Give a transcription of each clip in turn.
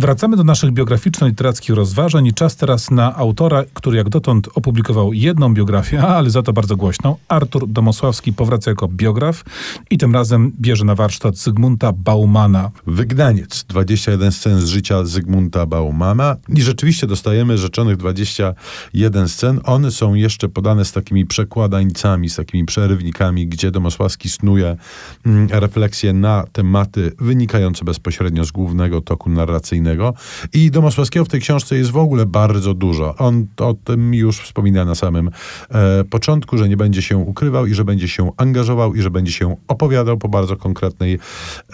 Wracamy do naszych biograficzno-literackich rozważań i czas teraz na autora, który jak dotąd opublikował jedną biografię, ale za to bardzo głośną. Artur Domosławski powraca jako biograf i tym razem bierze na warsztat Zygmunta Baumana. Wygnaniec. 21 scen z życia Zygmunta Baumana. I rzeczywiście dostajemy rzeczonych 21 scen. One są jeszcze podane z takimi przekładańcami, z takimi przerywnikami, gdzie Domosławski snuje mm, refleksje na tematy wynikające bezpośrednio z głównego toku narracyjnego. I Domosławskiego w tej książce jest w ogóle bardzo dużo. On o tym już wspomina na samym e, początku, że nie będzie się ukrywał i że będzie się angażował i że będzie się opowiadał po bardzo konkretnej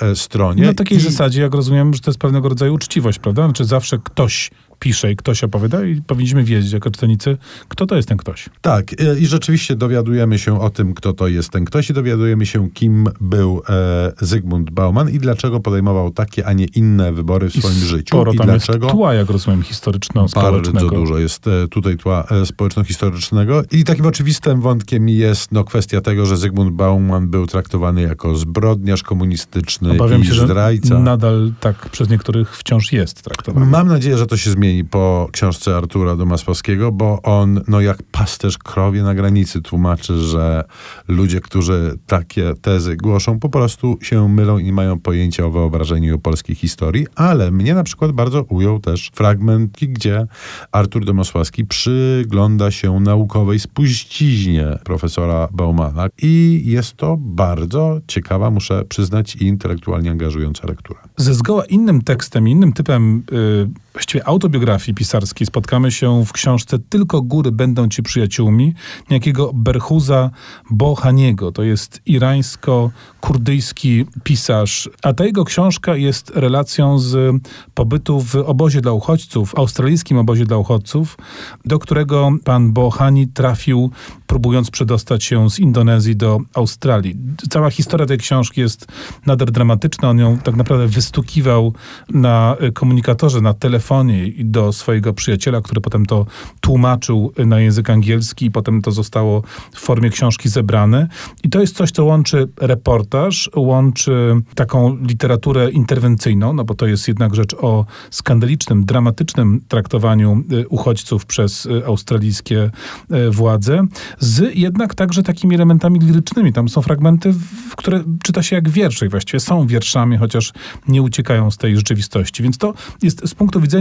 e, stronie. Na takiej I... zasadzie, jak rozumiem, że to jest pewnego rodzaju uczciwość, prawda? Znaczy zawsze ktoś pisze i ktoś opowiada i powinniśmy wiedzieć jako czytelnicy, kto to jest ten ktoś. Tak, e, i rzeczywiście dowiadujemy się o tym, kto to jest ten ktoś i dowiadujemy się, kim był e, Zygmunt Bauman i dlaczego podejmował takie, a nie inne wybory w swoim I życiu. Sporo I tam dlaczego... jest tła, jak rozumiem, historyczno-społecznego. Bardzo dużo jest e, tutaj tła e, społeczno-historycznego. I takim oczywistym wątkiem jest no, kwestia tego, że Zygmunt Bauman był traktowany jako zbrodniarz komunistyczny Obawiam i się, zdrajca. nadal tak przez niektórych wciąż jest traktowany. Mam nadzieję, że to się zmieni po książce Artura Domasławskiego, bo on, no jak pasterz krowie na granicy, tłumaczy, że ludzie, którzy takie tezy głoszą, po prostu się mylą i mają pojęcia o wyobrażeniu polskiej historii, ale mnie na przykład bardzo ujął też fragment, gdzie Artur Domosławski przygląda się naukowej spuściźnie profesora Baumana i jest to bardzo ciekawa, muszę przyznać, i intelektualnie angażująca lektura. Ze zgoła innym tekstem, innym typem yy, właściwie autobiografii pisarskiej spotkamy się w książce Tylko góry będą ci przyjaciółmi niejakiego Berhuza Bohaniego. To jest irańsko-kurdyjski pisarz, a ta jego książka jest relacją z pobytu w obozie dla uchodźców, australijskim obozie dla uchodźców, do którego pan Bohani trafił próbując przedostać się z Indonezji do Australii. Cała historia tej książki jest nader dramatyczna. On ją tak naprawdę wystukiwał na komunikatorze, na telefonie do swojego przyjaciela, który potem to tłumaczył na język angielski i potem to zostało w formie książki zebrane. I to jest coś, co łączy reportaż, łączy taką literaturę interwencyjną, no bo to jest jednak rzecz o skandalicznym, dramatycznym traktowaniu y, uchodźców przez y, australijskie y, władze, z jednak także takimi elementami lirycznymi. Tam są fragmenty, które czyta się jak wiersze i właściwie są wierszami, chociaż nie uciekają z tej rzeczywistości. Więc to jest z punktu widzenia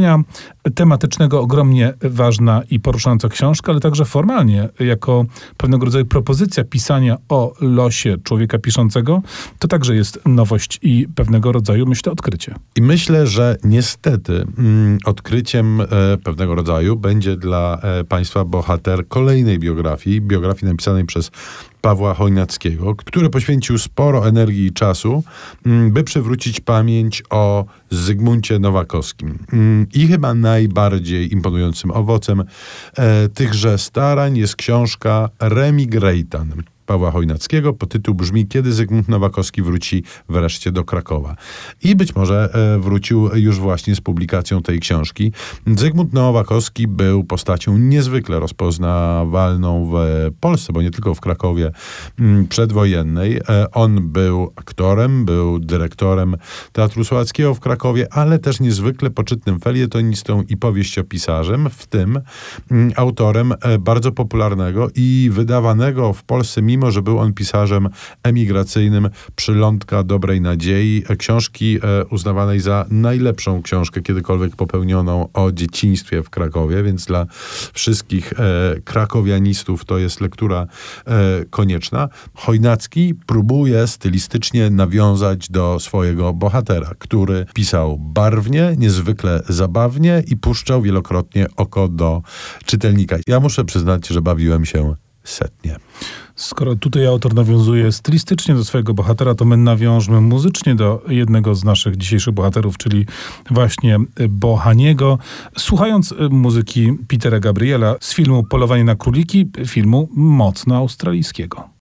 tematycznego ogromnie ważna i poruszająca książka, ale także formalnie, jako pewnego rodzaju propozycja pisania o losie człowieka piszącego, to także jest nowość i pewnego rodzaju, myślę, odkrycie. I myślę, że niestety mm, odkryciem e, pewnego rodzaju będzie dla e, Państwa bohater kolejnej biografii, biografii napisanej przez Pawła Chojnackiego, który poświęcił sporo energii i czasu, mm, by przywrócić pamięć o Zygmuncie Nowakowskim. Mm, I chyba najbardziej imponującym owocem e, tychże starań jest książka Remigrejtan Pawła Chojnackiego. Po tytuł brzmi Kiedy Zygmunt Nowakowski wróci wreszcie do Krakowa. I być może e, wrócił już właśnie z publikacją tej książki. Zygmunt Nowakowski był postacią niezwykle rozpoznawalną w Polsce, bo nie tylko w Krakowie m, przedwojennej. E, on był aktorem, był dyrektorem Teatru Słowackiego w Krakowie, ale też niezwykle poczytnym felietonistą i powieściopisarzem, w tym m, autorem e, bardzo popularnego i wydawanego w Polsce mimo że był on pisarzem emigracyjnym Przylądka Dobrej Nadziei, e, książki e, uznawanej za najlepszą książkę kiedykolwiek popełnioną o dzieciństwie w Krakowie, więc dla wszystkich e, krakowianistów to jest lektura konieczna. Chojnacki próbuje stylistycznie nawiązać do swojego bohatera, który pisał barwnie, niezwykle zabawnie i puszczał wielokrotnie oko do czytelnika. Ja muszę przyznać, że bawiłem się setnie. Skoro tutaj autor nawiązuje stylistycznie do swojego bohatera, to my nawiążmy muzycznie do jednego z naszych dzisiejszych bohaterów, czyli właśnie Bohaniego, słuchając muzyki Petera Gabriela z filmu Polowanie na króliki, filmu mocno australijskiego.